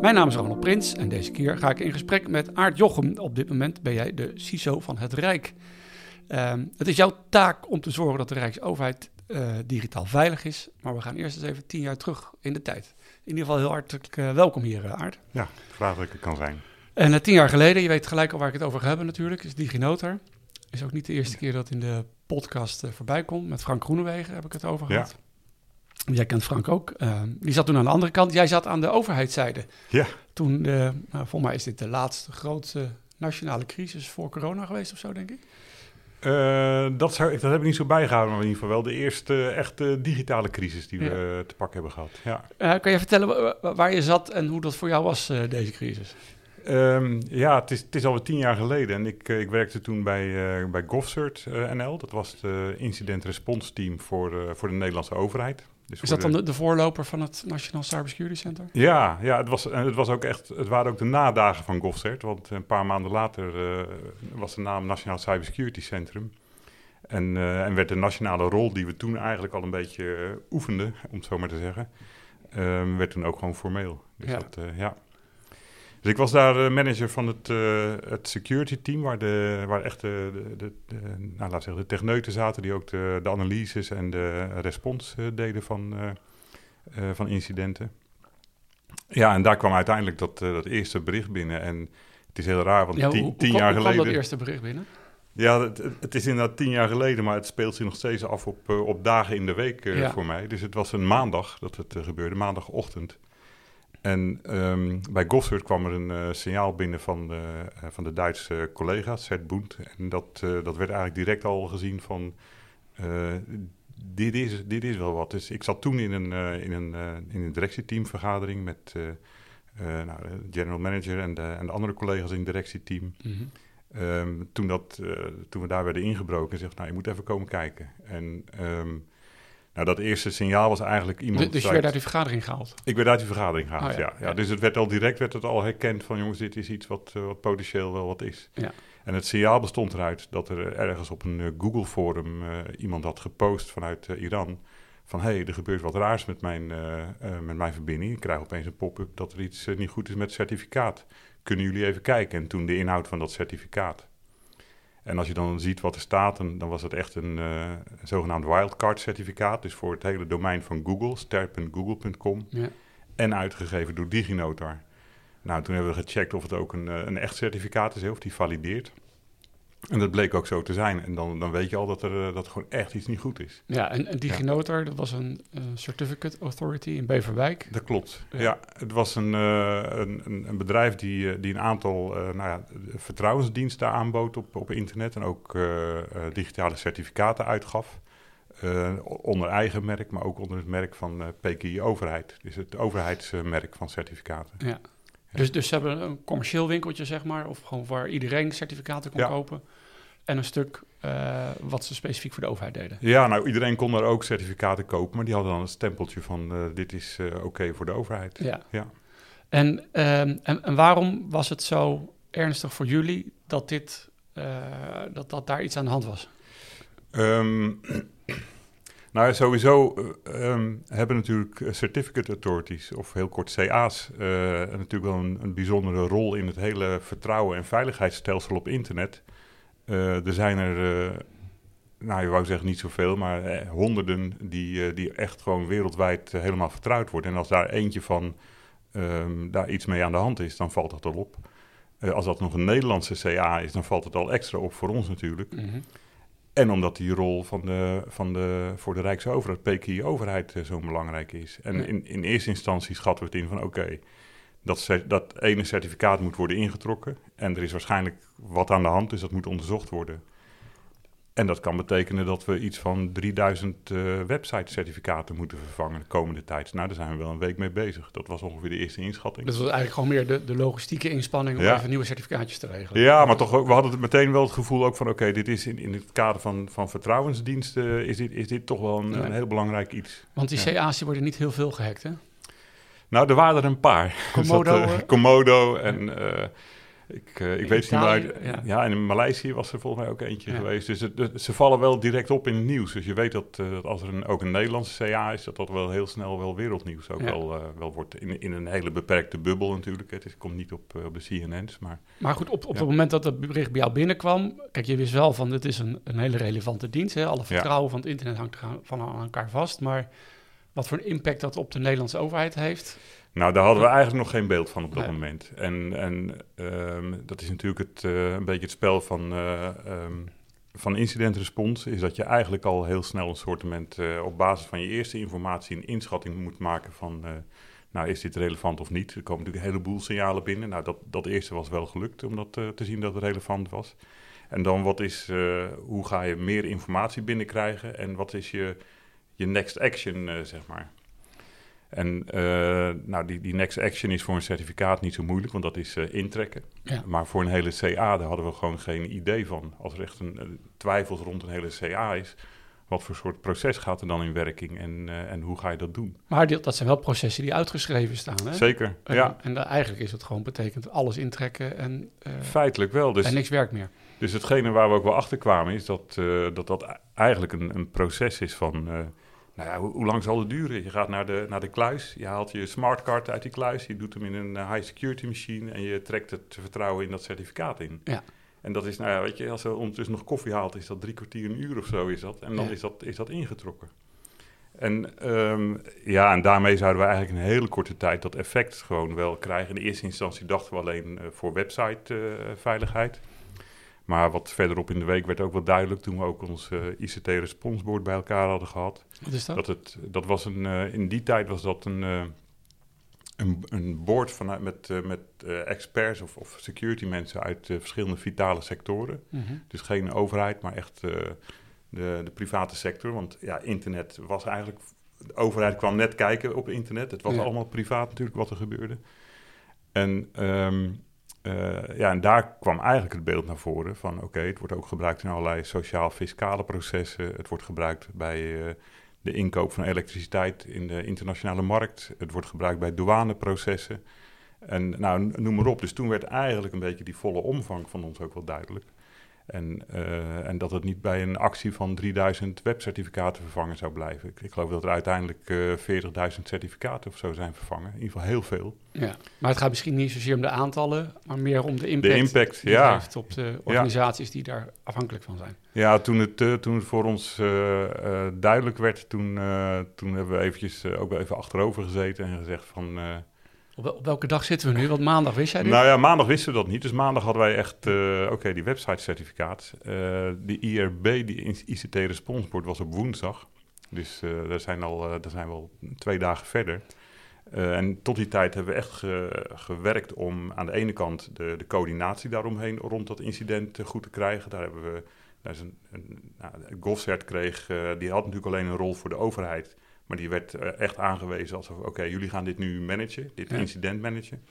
Mijn naam is Ronald Prins en deze keer ga ik in gesprek met Aart Jochem. Op dit moment ben jij de CISO van het Rijk. Ehm, het is jouw taak om te zorgen dat de Rijksoverheid eh, digitaal veilig is, maar we gaan eerst eens even tien jaar terug in de tijd. In ieder geval heel hartelijk eh, welkom hier, eh, Aart. Ja, graag dat ik er kan zijn. En tien jaar geleden, je weet gelijk al waar ik het over ga hebben natuurlijk, is DigiNotar. Is ook niet de eerste keer dat in de podcast voorbij komt. Met Frank Groenewegen heb ik het over Ja. Jij kent Frank ook. Eh, die zat toen aan de andere kant. Jij zat aan de overheidszijde. Ja, Toen, eh nou, volgens mij is dit de laatste grote nationale crisis voor corona geweest of zo, denk ik. eh, dat, zou, ik- dat heb ik niet zo bijgehouden, maar in ieder geval wel de eerste echte digitale crisis die we te pakken hebben gehad. Ja, kan je vertellen wa- wa- waar je zat en hoe dat voor jou was, deze crisis? Ehm, ja het, is, het is alweer tien jaar geleden en ik, eh, ik werkte toen bij, uh, bij GovCert eh, NL. Dat was het incident response team voor, voor de Nederlandse overheid. Dus Is dat dan de, de voorloper van het Nationaal Cybersecurity Center? Ja, ja het, was, het, was ook echt, het waren ook de nadagen van GovCert. Want een paar maanden later was de naam Nationaal Cybersecurity Centrum. En, en werd de nationale rol die we toen eigenlijk al een beetje oefenden, om het zo maar te zeggen, ehm, werd toen ook gewoon formeel. Dus Ja. Dat, ja. Dus ik was daar eh, manager van het, eh, het security team, waar, de, waar echt de, de, de, de- nou, laat zeggen, de techneuten zaten, die ook de, de analyses en de respons eh, deden van, van incidenten. Ja, en daar kwam uiteindelijk dat, dat eerste bericht binnen. En het is heel raar, want Ja, tien, hoe, hoe tien kwam- jaar hoe kwam geleden... dat eerste bericht binnen? Ja, het, het is inderdaad tien jaar geleden, maar het speelt zich nog steeds af op, op dagen in de week Ja. voor mij. Dus het was een maandag dat het gebeurde, maandagochtend. En ehm, bij Gossert kwam er een eh, signaal binnen van, de- eh, van de Duitse collega, Seth Boent. En dat, eh, dat werd eigenlijk direct al gezien van, dit, is, dit is wel wat. Dus ik zat toen in een, in een, in een directieteamvergadering met nou, de general manager en de, en de andere collega's in het directieteam. Mhm. Ehm, toen, dat, toen we daar werden ingebroken, zegt, nou, je moet even komen kijken. En ehm, nou, dat eerste signaal was eigenlijk iemand... Dus je zei- werd uit die vergadering gehaald? Ik werd uit die vergadering gehaald, Oh, ja. ja. Dus het werd al direct werd het al herkend van, jongens, dit is iets wat, eh, wat potentieel wel wat is. Ja. En het signaal bestond eruit dat er ergens op een eh, Google-forum eh, iemand had gepost vanuit Iran... van, hé, hey, er gebeurt wat raars met mijn, met mijn verbinding. Ik krijg opeens een pop-up dat er iets niet goed is met het certificaat. Kunnen jullie even kijken? En toen de inhoud van dat certificaat. En als je dan ziet wat er staat, dan, was het echt een eh, zogenaamd wildcard certificaat. Dus voor het hele domein van Google, ster.google.com. Ja. En uitgegeven door DigiNotar. Nou, toen hebben we gecheckt of het ook een, eh, een echt certificaat is, of die valideert. En dat bleek ook zo te zijn. En dan, dan weet je al dat er, eh, dat er gewoon echt iets niet goed is. Ja, en, en DigiNotar, dat was een eh, Certificate Authority in Beverwijk. Dat klopt. Ja. Ja, het was een, eh, een, een, een bedrijf die, die een aantal nou ja, vertrouwensdiensten aanbood op, op internet en ook digitale certificaten uitgaf. Onder eigen merk, maar ook onder het merk van PKI Overheid. Dus het overheidsmerk van certificaten. Ja. Dus, dus ze hebben een commercieel winkeltje, zeg maar, of gewoon waar iedereen certificaten kon kopen. En een stuk eh, wat ze specifiek voor de overheid deden. Ja, nou iedereen kon daar ook certificaten kopen, maar die hadden dan een stempeltje van eh, dit is eh, oké voor de overheid. Ja. Ja. En, ehm, en, en waarom was het zo ernstig voor jullie dat, dit, dat, dat daar iets aan de hand was? Ehm, nou, sowieso eh, ehm, hebben natuurlijk eh, certificate authorities, of heel kort CA's, eh, natuurlijk wel een, bijzondere rol in het hele vertrouwen- en veiligheidsstelsel op internet. Er zijn er, nou, je wou zeggen niet zoveel, maar eh, honderden die, die echt gewoon wereldwijd helemaal vertrouwd worden. En als daar eentje van ehm, daar iets mee aan de hand is, dan valt dat al op. Als dat nog een Nederlandse CA is, dan valt het al extra op voor ons natuurlijk. Mhm. En omdat die rol van de, van de, voor de Rijksoverheid, PKI-overheid, eh, zo belangrijk is. En in, in eerste instantie schatten we het in van oké, dat, dat ene certificaat moet worden ingetrokken. En er is waarschijnlijk wat aan de hand, dus dat moet onderzocht worden. En dat kan betekenen dat we iets van 3000 uh, website-certificaten moeten vervangen de komende tijd. Nou, daar zijn we wel een week mee bezig. Dat was ongeveer de eerste inschatting. Dus dat was eigenlijk gewoon meer de, de logistieke inspanning om Ja. even nieuwe certificaatjes te regelen. Ja, maar toch, ook- we hadden meteen wel het gevoel ook van... oké, dit is in, in het kader van, van vertrouwensdiensten... Is dit, is dit toch wel een, Ja. een heel belangrijk iets. Want die Ja. CA's worden niet heel veel gehackt, hè? Nou, er waren er een paar. Komodo, dat, eh, eh, Komodo en... eh, ik, eh, ik weet het niet meer. Uit- ja. Ja. en in Maleisië was er volgens mij ook eentje Ja. geweest. Dus het- het- ze vallen wel direct op in het nieuws. Dus je weet dat, eh, dat als er een, ook een Nederlandse CA is... dat dat wel heel snel wel wereldnieuws ook Ja. wel, eh, wel wordt. In, in een hele beperkte bubbel natuurlijk. Het is, komt niet op, op de CNN's, maar... Maar goed, op, op het moment dat dat bericht bij jou binnenkwam... Kijk, je wist wel van, dit is een, een hele relevante dienst. Hè? Alle vertrouwen van het internet hangt van aan elkaar vast. Maar wat voor een impact dat op de Nederlandse overheid heeft... Nou, daar hadden we eigenlijk nog geen beeld van op dat Nee. moment. En, en ehm, dat is natuurlijk het, eh, een beetje het spel van, eh ehm, van incident response. Is dat je eigenlijk al heel snel een soort op basis van je eerste informatie een inschatting moet maken van... nou, is dit relevant of niet? Er komen natuurlijk een heleboel signalen binnen. Nou, dat, dat eerste was wel gelukt om dat te zien dat het relevant was. En dan wat is, hoe ga je meer informatie binnenkrijgen en wat is je, je next action, zeg maar. En eh, nou, die, die next action is voor een certificaat niet zo moeilijk, want dat is eh, intrekken. Ja. Maar voor een hele CA, daar hadden we gewoon geen idee van. Als er echt een, eh, twijfels rond een hele CA is, wat voor soort proces gaat er dan in werking en, en hoe ga je dat doen? Maar die- dat zijn wel processen die uitgeschreven staan, hè? Zeker, En, ja. en eigenlijk is het gewoon betekent alles intrekken en, Feitelijk wel. Dus, en niks werkt meer. dus hetgene waar we ook wel achter kwamen is dat dat, dat eigenlijk een, een proces is van... nou ja, hoe, hoe lang zal het duren? Je gaat naar de, naar de kluis, je haalt je smartcard uit die kluis... je doet hem in een eh, high security machine... en je trekt het vertrouwen in dat certificaat in. Ja. En dat is, nou ja, weet je, als je ondertussen nog koffie haalt... is dat drie kwartier, een uur of zo is dat. En dan Ja. is, dat, is dat ingetrokken. En ehm, ja, en daarmee zouden we eigenlijk een hele korte tijd dat effect gewoon wel krijgen. In de eerste instantie dachten we alleen eh, voor website-veiligheid. Maar wat verderop in de week werd ook wel duidelijk toen we ook ons eh, ICT-responsboard bij elkaar hadden gehad. Wat is dat? Dat het, dat was een, eh, in die tijd was dat een, eh, een, een board vanuit, met, met experts of, of security mensen uit verschillende vitale sectoren. Mhm. Dus geen overheid, maar echt de, de private sector. Want ja, internet was eigenlijk... De overheid kwam net kijken op internet. Het was Ja. allemaal privaat natuurlijk wat er gebeurde. En, ehm, eh, ja, en daar kwam eigenlijk het beeld naar voren van... oké, het wordt ook gebruikt in allerlei sociaal-fiscale processen. Het wordt gebruikt bij eh, de inkoop van elektriciteit in de internationale markt. Het wordt gebruikt bij douaneprocessen. En nou, noem maar op. Dus toen werd eigenlijk een beetje die volle omvang van ons ook wel duidelijk. En, eh, en dat het niet bij een actie van 3000 webcertificaten vervangen zou blijven. Ik, ik geloof dat er uiteindelijk eh 40.000 certificaten of zo zijn vervangen. In ieder geval heel veel. Ja. Maar het gaat misschien niet zozeer om de aantallen, maar meer om de De impact, impact, die het ja. heeft op de organisaties die daar afhankelijk van zijn. Ja, toen het, eh, toen het voor ons duidelijk werd, toen, toen hebben we eventjes ook wel even achterover gezeten en gezegd van... Op, wel- op welke dag zitten we nu? Want maandag wist jij dit? Nou ja, maandag wisten we dat niet. Dus maandag hadden wij echt, eh, oké, die website-certificaat. Eh, de IRB, die ICT Response Board, was op woensdag. Dus eh daar, zijn al, daar zijn we al twee dagen verder. En tot die tijd hebben we echt ge- gewerkt om aan de ene kant de, de coördinatie daaromheen rond dat incident goed te krijgen. Daar hebben we, daar is een, een nou, Govcert kreeg, die had natuurlijk alleen een rol voor de overheid. Maar die werd eh, echt aangewezen als, oké, jullie gaan dit nu managen, dit incident managen.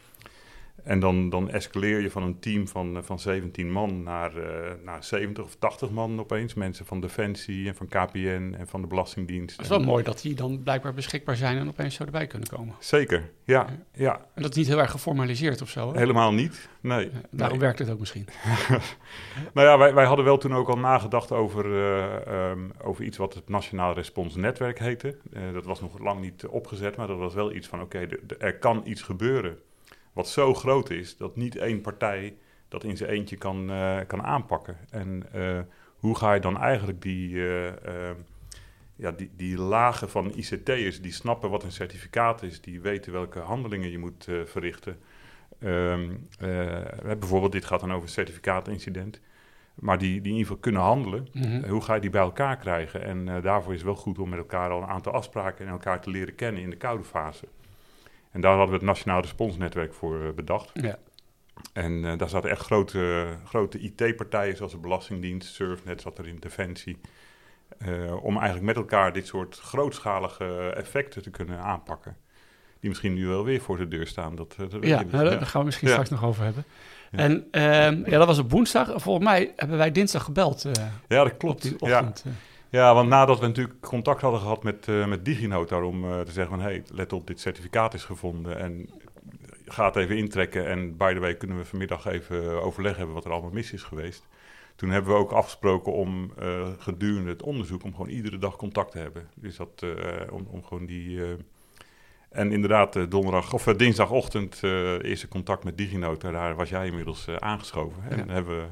En dan, dan escaleer je van een team van, eh, van 17 man naar, eh, naar 70 of 80 man opeens. Mensen van Defensie en van KPN en van de Belastingdienst. Het is wel En- mooi dat die dan blijkbaar beschikbaar zijn en opeens zo erbij kunnen komen. Zeker, ja. ja. En dat is niet heel erg geformaliseerd of zo. Hè? Helemaal niet, nee. Ja, Daarom nee. werkt het ook misschien. Nou ja, wij, wij hadden wel toen ook al nagedacht over, eh, ehm, over iets wat het Nationaal Respons Netwerk heette. Eh, dat was nog lang niet eh, opgezet, maar dat was wel iets van: oké, er kan iets gebeuren wat zo groot is dat niet één partij dat in zijn eentje kan, eh, kan aanpakken. En eh, hoe ga je dan eigenlijk die, eh, ja, die, die lagen van ICT'ers die snappen wat een certificaat is, die weten welke handelingen je moet verrichten. Eh, bijvoorbeeld, dit gaat dan over een certificaatincident. Maar die, die in ieder geval kunnen handelen. Mhm. Hoe ga je die bij elkaar krijgen? En daarvoor is het wel goed om met elkaar al een aantal afspraken en elkaar te leren kennen in de koude fase. En daar hadden we het Nationaal Responsnetwerk voor eh, bedacht. Ja. En eh, daar zaten echt grote, grote IT-partijen zoals de Belastingdienst, Surfnet zat er in Defensie. eh, om eigenlijk met elkaar dit soort grootschalige effecten te kunnen aanpakken. Die misschien nu wel weer voor de deur staan. Dat, Ja, nou, daar Ja. daar gaan we misschien Ja. straks nog over hebben. Ja. En ehm, ja, dat was op woensdag. Volgens mij hebben wij dinsdag gebeld ja, dat op klopt. die Ja. ochtend. Ja, want nadat we natuurlijk contact hadden gehad met, eh met DigiNotar om eh, te zeggen van... hé, hey, let op, dit certificaat is gevonden en ga het even intrekken. En by the way kunnen we vanmiddag even overleg hebben wat er allemaal mis is geweest. Toen hebben we ook afgesproken om eh, gedurende het onderzoek... om gewoon iedere dag contact te hebben. Dus dat, om, om gewoon die... en inderdaad, donderdag of dinsdagochtend eerste contact met DigiNotar. Daar was jij inmiddels aangeschoven. En Ja. hebben we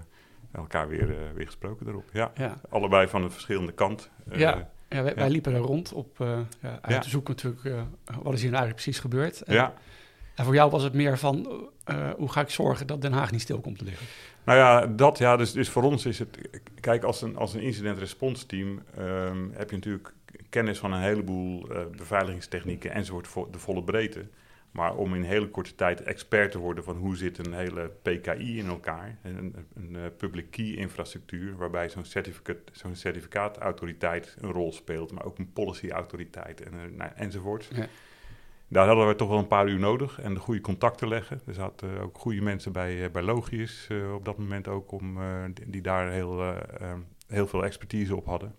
elkaar weer, eh, weer gesproken daarop. Ja, Ja. allebei van een verschillende kant. Eh, Ja. Ja, wij, liepen er rond op, eh, ja, uit te zoeken natuurlijk, wat is hier nou eigenlijk precies gebeurd. En, ja. en voor jou was het meer van, hoe ga ik zorgen dat Den Haag niet stil komt te liggen? Nou ja, dat ja, dus, dus voor ons is het. Kijk, als een, als een incident response team ehm, heb je natuurlijk kennis van een heleboel eh, beveiligingstechnieken enzovoort voor de volle breedte. Maar om in hele korte tijd expert te worden van hoe zit een hele PKI in elkaar, een, een, een eh, public key infrastructuur, waarbij zo'n certificaat, zo'n certificaatautoriteit een rol speelt, maar ook een policy autoriteit en, eh, nou, enzovoort. Ja. Daar hadden we toch wel een paar uur nodig en de goede contacten leggen. Er zaten ook goede mensen bij, eh, bij Logius op dat moment ook, om, die, die daar heel, eh, eh, heel veel expertise op hadden.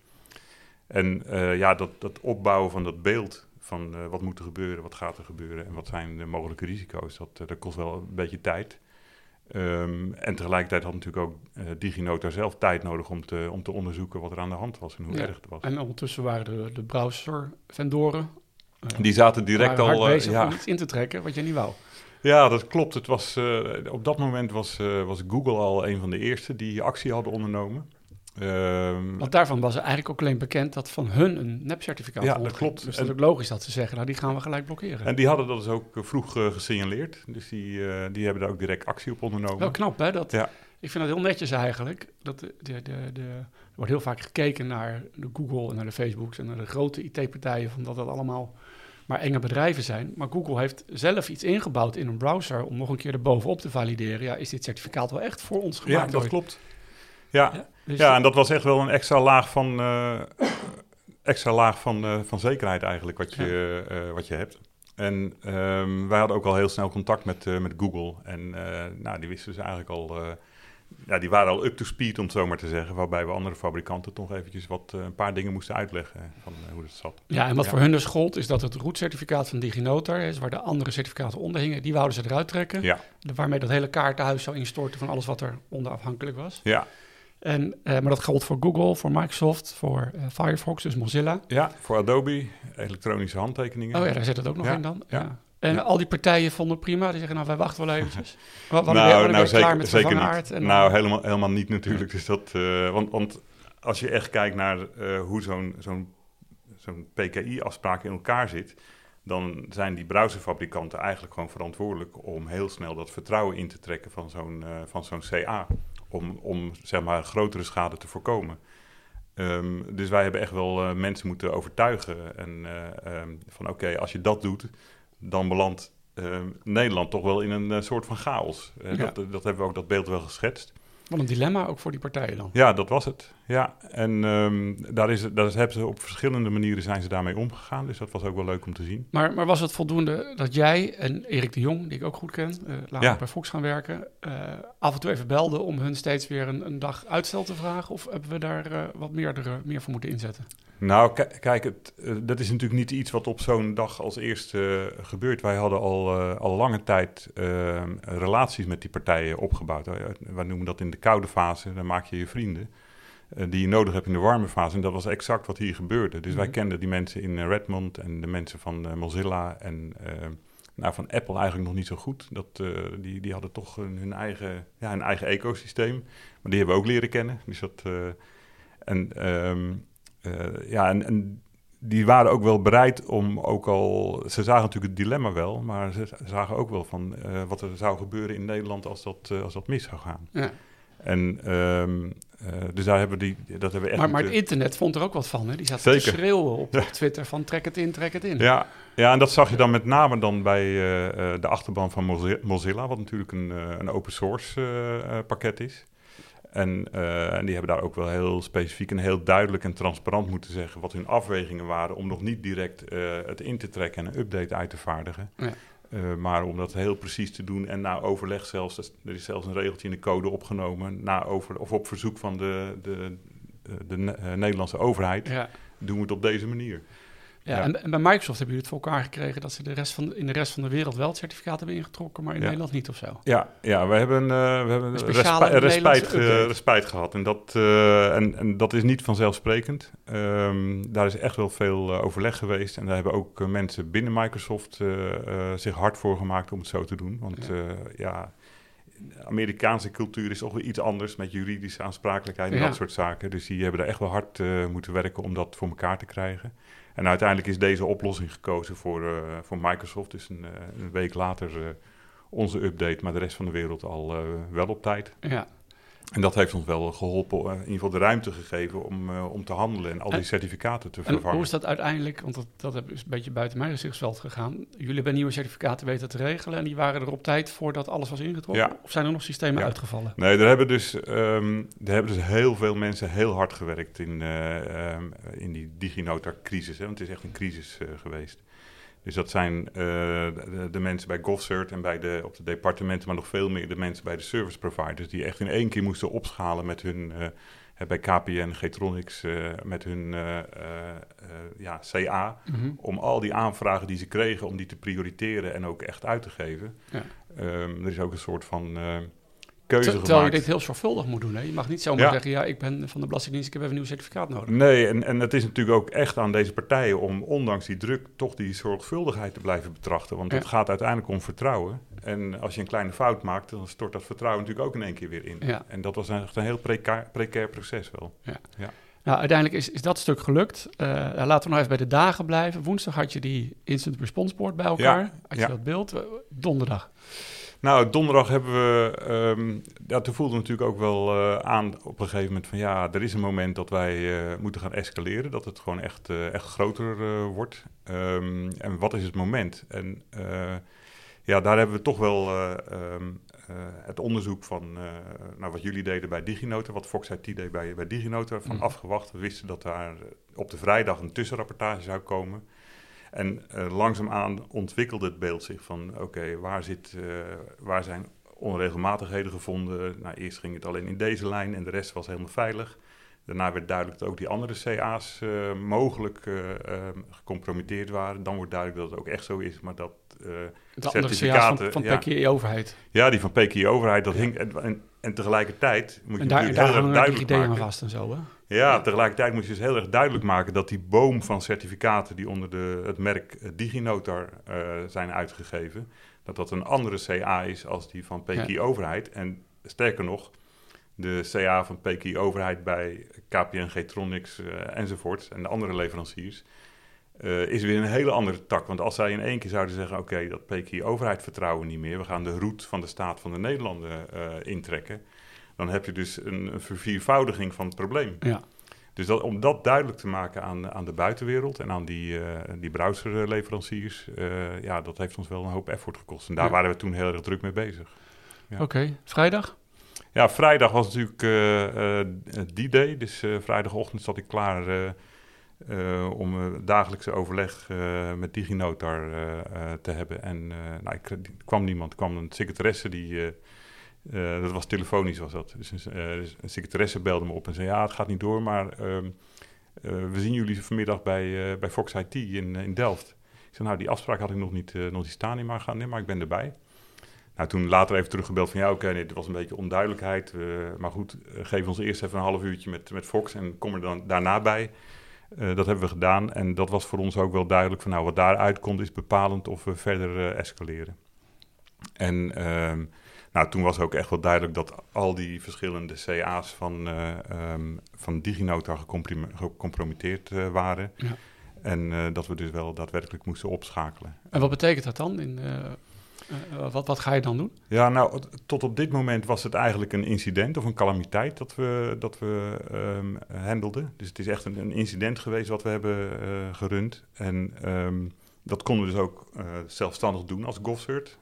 En ja, dat, dat opbouwen van dat beeld van eh, wat moet er gebeuren, wat gaat er gebeuren en wat zijn de mogelijke risico's, dat, eh, dat kost wel een beetje tijd. Ehm, en tegelijkertijd had natuurlijk ook eh DigiNotar zelf tijd nodig om te, om te onderzoeken wat er aan de hand was en hoe Ja. erg het was. En ondertussen waren de, de browser-vendoren Die zaten direct al... bezig ja, om iets in te trekken wat je niet wou. Ja, dat klopt. Het was, op dat moment was, was Google al een van de eerste die actie hadden ondernomen. Ehm, Want daarvan was er eigenlijk ook alleen bekend dat van hun een nepcertificaat Ja, dat klopt. Dus dat is ook logisch dat ze zeggen, nou die gaan we gelijk blokkeren. en die hadden dat dus ook eh, vroeg eh, gesignaleerd. Dus die, eh, die hebben daar ook direct actie op ondernomen. Wel knap, hè? Dat, Ja. Ik vind dat heel netjes eigenlijk. Dat de, de, de, de, er wordt heel vaak gekeken naar de Google en naar de Facebooks en naar de grote IT-partijen, van dat dat allemaal maar enge bedrijven zijn. Maar Google heeft zelf iets ingebouwd in een browser om nog een keer erbovenop te valideren. Ja, is dit certificaat wel echt voor ons Ja, gemaakt? dat ooit? klopt. Ja, Ja, dus ja, en dat was echt wel een extra laag van, eh, extra laag van, eh, van zekerheid eigenlijk wat je, eh, wat je hebt. En ehm, wij hadden ook al heel snel contact met, met Google. En nou, die wisten dus eigenlijk al... ja, die waren al up to speed, om het zo maar te zeggen. Waarbij we andere fabrikanten toch eventjes wat, een paar dingen moesten uitleggen van hoe dat zat. Ja, en wat Ja. voor hun dus gold, is dat het root-certificaat van DigiNotar is, waar de andere certificaten onder hingen, die wouden ze eruit trekken. Ja, Waarmee dat hele kaartenhuis zou instorten van alles wat er onder afhankelijk was. ja, En, eh, maar dat geldt voor Google, voor Microsoft, voor eh, Firefox, dus Mozilla. ja, voor Adobe, elektronische handtekeningen. Oh ja, daar zit het ook nog Ja, in dan. ja. Ja. En Ja. al die partijen vonden het prima. Die zeggen, nou, wij wachten wel eventjes. Wa- Wanneer, nou, nou klaar zeker, met zeker niet. En nou, helemaal, helemaal niet natuurlijk. Dus dat, eh, want, want als je echt kijkt naar hoe zo'n zo'n zo'n PKI-afspraak in elkaar zit, dan zijn die browserfabrikanten eigenlijk gewoon verantwoordelijk om heel snel dat vertrouwen in te trekken van zo'n van zo'n CA. Om, om zeg maar grotere schade te voorkomen. Ehm, dus wij hebben echt wel eh, mensen moeten overtuigen. En eh, ehm, van oké, als je dat doet, dan belandt ehm, Nederland toch wel in een eh, soort van chaos. Ja. dat, dat hebben we ook dat beeld wel geschetst. Wat een dilemma ook voor die partijen dan. Ja, dat was het. Ja, en ehm, daar, is, daar hebben ze op verschillende manieren zijn ze daarmee omgegaan. Dus dat was ook wel leuk om te zien. Maar, maar was het voldoende dat jij en Erik de Jong, die ik ook goed ken, eh later Ja. bij Fox gaan werken, eh, af en toe even belden om hun steeds weer een, een dag uitstel te vragen? Of hebben we daar eh, wat meer, er, meer voor moeten inzetten? Nou, ki- kijk, het, dat is natuurlijk niet iets wat op zo'n dag als eerste gebeurt. Wij hadden al, al lange tijd eh, relaties met die partijen opgebouwd. Wij noemen dat in de koude fase, dan maak je je vrienden. Eh, die je nodig hebt in de warme fase. En dat was exact wat hier gebeurde. Dus wij Mhm. kenden die mensen in eh, Redmond en de mensen van eh, Mozilla en nou, van Apple eigenlijk nog niet zo goed. Dat, die, die hadden toch hun, hun eigen, ja, hun eigen ecosysteem. Maar die hebben we ook leren kennen. Dus dat, en ehm, eh, ja, en, en die waren ook wel bereid om ook al... Ze zagen natuurlijk het dilemma wel, maar ze zagen ook wel van wat er zou gebeuren in Nederland als dat, als dat mis zou gaan. Ja. En ehm, dus daar hebben die, dat hebben we echt maar, maar het internet vond er ook wat van, hè? Die zat te schreeuwen op, Twitter van trek het in, trek het in. Ja, ja, en dat zag je dan met name dan bij de achterban van Mozilla, wat natuurlijk een, een open source pakket is. En, en, die hebben daar ook wel heel specifiek en heel duidelijk en transparant moeten zeggen wat hun afwegingen waren om nog niet direct het in te trekken en een update uit te vaardigen. Ja. Uh, maar om dat heel precies te doen en na overleg zelfs, er is zelfs een regeltje in de code opgenomen, na over, of op verzoek van de, de, de, de uh, Nederlandse overheid, ja. doen we het op deze manier. Ja, En, en, bij Microsoft hebben jullie het voor elkaar gekregen dat ze de rest van, in de rest van de wereld wel het certificaat hebben ingetrokken, maar in Nederland niet of zo? Ja, ja we hebben, uh, we hebben respe respijt, respijt, gehad. En dat, uh, en, en, dat is niet vanzelfsprekend. Um, daar is echt wel veel uh, overleg geweest. En daar hebben ook mensen binnen Microsoft zich hard voor gemaakt om het zo te doen. Want ja, ja Amerikaanse cultuur is toch weer iets anders met juridische aansprakelijkheid en dat soort zaken. Dus die hebben er echt wel hard moeten werken om dat voor elkaar te krijgen. En uiteindelijk is deze oplossing gekozen voor, uh, voor Microsoft. Dus een, uh, een week later uh, onze update, maar de rest van de wereld al wel op tijd. Ja. En dat heeft ons wel geholpen, in ieder geval de ruimte gegeven om, om te handelen en al die certificaten te vervangen. En hoe is dat uiteindelijk, want dat, dat is een beetje buiten mijn gezichtsveld gegaan. Jullie hebben nieuwe certificaten weten te regelen en die waren er op tijd voordat alles was ingetrokken? Ja. Of zijn er nog systemen uitgevallen? Nee, er hebben, dus, um, er hebben dus heel veel mensen heel hard gewerkt in, uh, um, in die DigiNota-crisis. Want het is echt een crisis uh, geweest. Dus dat zijn uh, de, de, mensen bij GovCert en bij de, op de departementen, maar nog veel meer de mensen bij de service providers, die echt in één keer moesten opschalen met hun, uh, bij KPN, Getronics, uh, met hun ja, CA, mm -hmm. om al die aanvragen die ze kregen, om die te prioriteren en ook echt uit te geven. Ja. Um, er is ook een soort van keuze Terwijl gemaakt. je dit heel zorgvuldig moet doen. Hè? Je mag niet zomaar zeggen, ja, ik ben van de Belastingdienst, ik heb even een nieuw certificaat nodig. Nee, en, en het is natuurlijk ook echt aan deze partijen om, ondanks die druk, toch die zorgvuldigheid te blijven betrachten. Want het gaat uiteindelijk om vertrouwen. En als je een kleine fout maakt, dan stort dat vertrouwen natuurlijk ook in één keer weer in. Ja. En dat was echt een heel precair, precair proces wel. Ja. ja. Nou, uiteindelijk is, is dat stuk gelukt. Uh, laten we nog even bij de dagen blijven. Woensdag had je die instant response board bij elkaar. Had je dat beeld? Donderdag. Nou, donderdag hebben we. Um, ja, toen voelde natuurlijk ook wel uh, aan op een gegeven moment van ja, er is een moment dat wij uh, moeten gaan escaleren. Dat het gewoon echt, uh, echt groter wordt. Um, en wat is het moment? En ja, daar hebben we toch wel um, het onderzoek van nou, wat jullie deden bij DigiNotar, wat Fox IT deed bij, bij DigiNotar, van mm. afgewacht. We wisten dat daar op de vrijdag een tussenrapportage zou komen. En uh, langzaamaan ontwikkelde het beeld zich van, oké, waar uh, waar zijn onregelmatigheden gevonden? Nou, eerst ging het alleen in deze lijn en de rest was helemaal veilig. Daarna werd duidelijk dat ook die andere CA's uh, eh, mogelijk ehm, gecompromitteerd waren. Dan wordt duidelijk dat het ook echt zo is, maar dat de certificaten... van, van PKI-overheid. Ja, die van PKI-overheid, dat hing... En, en, tegelijkertijd moet je en daar, erg duidelijk maken... aan vast en zo, hè? Ja, tegelijkertijd moet je dus heel erg duidelijk maken dat die boom van certificaten die onder de, het merk eh, DigiNotar uh, zijn uitgegeven, dat dat een andere CA is als die van PKI Overheid. En sterker nog, de CA van PKI Overheid bij KPN, Getronics uh, enzovoort en de andere leveranciers, uh, is weer een hele andere tak. Want als zij in één keer zouden zeggen: Oké, dat PKI Overheid vertrouwen we niet meer, we gaan de route van de staat van de Nederlanden intrekken dan heb je dus een, een verviervoudiging van het probleem. Ja. Dus dat, om dat duidelijk te maken aan, aan de buitenwereld en aan die, uh, die browserleveranciers, uh, ja, dat heeft ons wel een hoop effort gekost. En daar waren we toen heel erg druk mee bezig. Ja. Oké, vrijdag? Ja, vrijdag was natuurlijk uh, die day. Dus vrijdagochtend zat ik klaar om dagelijkse overleg met DigiNotar te hebben. En nou, ik, kwam niemand, kwam een secretaresse die uh, dat was telefonisch was dat. Dus een, uh, een, secretaresse belde me op en zei: Ja, het gaat niet door, maar uh, we zien jullie vanmiddag bij, bij Fox IT in, in Delft. Ik zei: Nou, die afspraak had ik nog niet, nog niet staan in, maar, gaan, maar ik ben erbij. Nou, toen later even teruggebeld van ja, oké, nee, het was een beetje onduidelijkheid. maar goed, geef ons eerst even een half uurtje met, met Fox en kom er dan daarna bij. dat hebben we gedaan en dat was voor ons ook wel duidelijk van nou, wat daaruit komt is bepalend of we verder escaleren. En ehm, nou, toen was ook echt wel duidelijk dat al die verschillende CA's van, uh, um, van DigiNota gecompromitteerd uh, waren. Ja. En uh, dat we dus wel daadwerkelijk moesten opschakelen. En wat betekent dat dan? In, wat, wat ga je dan doen? Ja, nou, tot op dit moment was het eigenlijk een incident of een calamiteit dat we, dat we um, handelden. Dus het is echt een, een incident geweest wat we hebben gerund. En um, dat konden we dus ook zelfstandig doen als GovCert.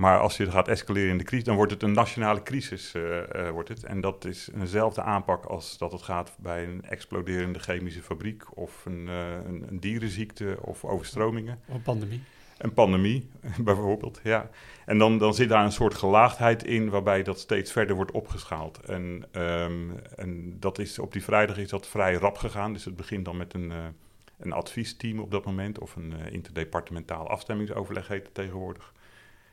Maar als je gaat escaleren in de crisis, dan wordt het een nationale crisis. Uh, uh, wordt het. En dat is eenzelfde aanpak als dat het gaat bij een exploderende chemische fabriek of een, uh, een, een dierenziekte of overstromingen. Of een pandemie. Een pandemie, bijvoorbeeld, ja. En dan, dan zit daar een soort gelaagdheid in waarbij dat steeds verder wordt opgeschaald. En, um, en dat is, op die vrijdag is dat vrij rap gegaan. Dus het begint dan met een, een adviesteam op dat moment, of een interdepartementaal afstemmingsoverleg heet het tegenwoordig.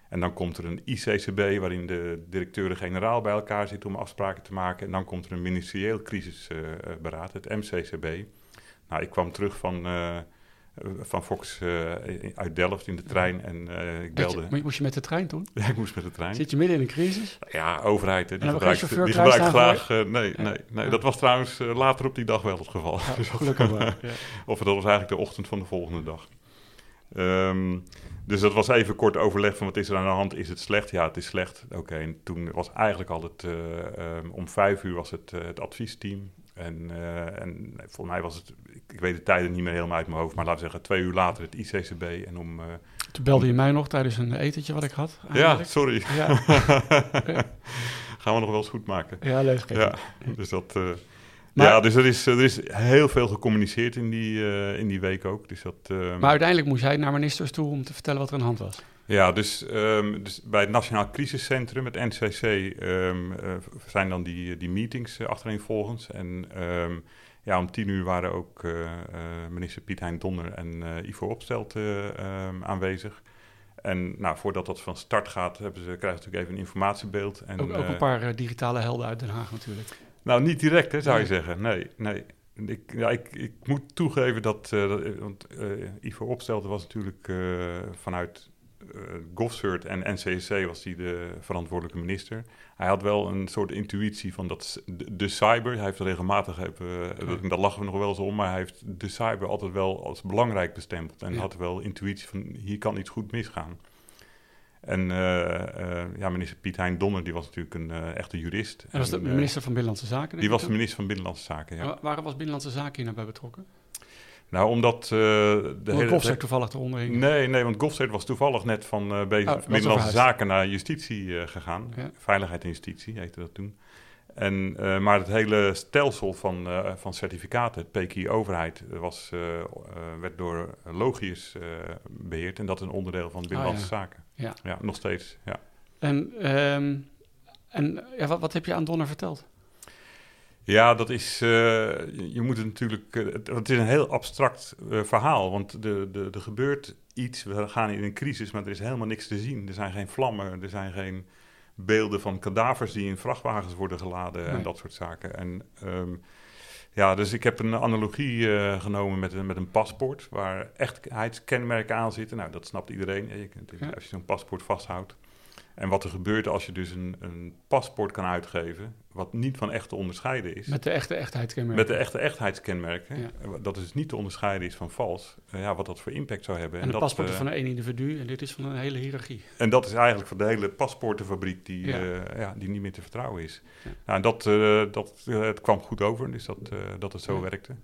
En dan komt er een ICCB, waarin de directeuren-generaal bij elkaar zitten om afspraken te maken. En dan komt er een ministerieel crisisberaad, het MCCB. Nou, ik kwam terug van, uh, van Fox uh, uit Delft in de trein en ik belde. Je, moest je met de trein toen? Ja, ik moest met de trein. Zit je midden in een crisis? Ja, overheid. Die gebruikt, die gebruikt graag. nee, nee, nee. Ja. Dat was trouwens later op die dag wel het geval. Ja, gelukkig wel. Ja. of dat was eigenlijk de ochtend van de volgende dag. Um, dus dat was even kort overleg van wat is er aan de hand, is het slecht? Ja, het is slecht. Oké, okay, en toen was eigenlijk al het, uh, um, om vijf uur was het, uh, het adviesteam. En, uh, en volgens mij was het, ik, ik, weet de tijden niet meer helemaal uit mijn hoofd, maar laten we zeggen twee uur later het ICCB. En om, toen belde je mij nog tijdens een etentje wat ik had. Eigenlijk. Ja, sorry. Ja. Gaan we nog wel eens goed maken. Ja, leuk. Ja, dus dat... Maar, ja, dus er is, er is heel veel gecommuniceerd in die, uh, in die week ook. Dus dat, uh, maar uiteindelijk moest jij naar ministers toe om te vertellen wat er aan de hand was. Ja, dus, um, dus bij het Nationaal Crisiscentrum, het NCC, um, uh, zijn dan die, die meetings achtereenvolgens. En um, ja, om tien uur waren ook minister Piet Hein Donner en Ivo Opstelt aanwezig. En nou, voordat dat van start gaat, hebben ze, krijgen ze natuurlijk even een informatiebeeld. En, ook, ook een paar digitale helden uit Den Haag natuurlijk. Nou, niet direct, hè, zou je zeggen. Nee, nee. Ik, ja, ik, ik moet toegeven dat, uh, dat want uh, Ivo Opstelten was natuurlijk uh, vanuit uh, en NCSC was hij de verantwoordelijke minister. Hij had wel een soort intuïtie van dat de, de cyber, hij heeft regelmatig, ja. daar lachen we nog wel eens om, maar hij heeft de cyber altijd wel als belangrijk bestempeld. En ja. had wel intuïtie van hier kan iets goed misgaan. En uh, uh, ja, minister Piet Hein Donner, die was natuurlijk een uh, echte jurist. En was de minister van Binnenlandse Zaken? Die was de minister van Binnenlandse Zaken, ja. Waarom was Binnenlandse Zaken hier nou bij betrokken? Nou, omdat uh, de hele... Gofstert toevallig eronder hing. Nee, nee, want Gofstert was toevallig net van uh, bezig, oh, Binnenlandse Zaken naar justitie uh, gegaan. Ja. Veiligheid en justitie heette dat toen. En, uh, maar het hele stelsel van, uh, van certificaten, het PKI-overheid, was, uh, werd door Logius beheerd. En dat is een onderdeel van Binnenlandse ah, ja. Zaken. Ja. ja, nog steeds. Ja. En, um, en ja, wat, wat heb je aan Donner verteld? Ja, dat is. Uh, je moet het natuurlijk. Uh, het is een heel abstract uh, verhaal. Want er de, de, de gebeurt iets. We gaan in een crisis, maar er is helemaal niks te zien. Er zijn geen vlammen, er zijn geen beelden van kadavers die in vrachtwagens worden geladen nee. en dat soort zaken. En um, ja, dus ik heb een analogie uh, genomen met een, met een paspoort waar echtheidskenmerken aan zitten. Nou, dat snapt iedereen. Je kunt. Als je zo'n paspoort vasthoudt. En wat er gebeurt als je dus een, een paspoort kan uitgeven, wat niet van echt te onderscheiden is. Met de echte echtheidskenmerken. Met de echte echtheidskenmerken. Ja. Dat dus niet te onderscheiden is van vals. Uh, ja, wat dat voor impact zou hebben. En, en de paspoort is uh, van één individu en dit is van een hele hiërarchie. En dat is eigenlijk van de hele paspoortenfabriek die, ja. Uh, ja die niet meer te vertrouwen is. Ja. Nou, en dat, dat het kwam goed over, dus dat, dat het zo werkte.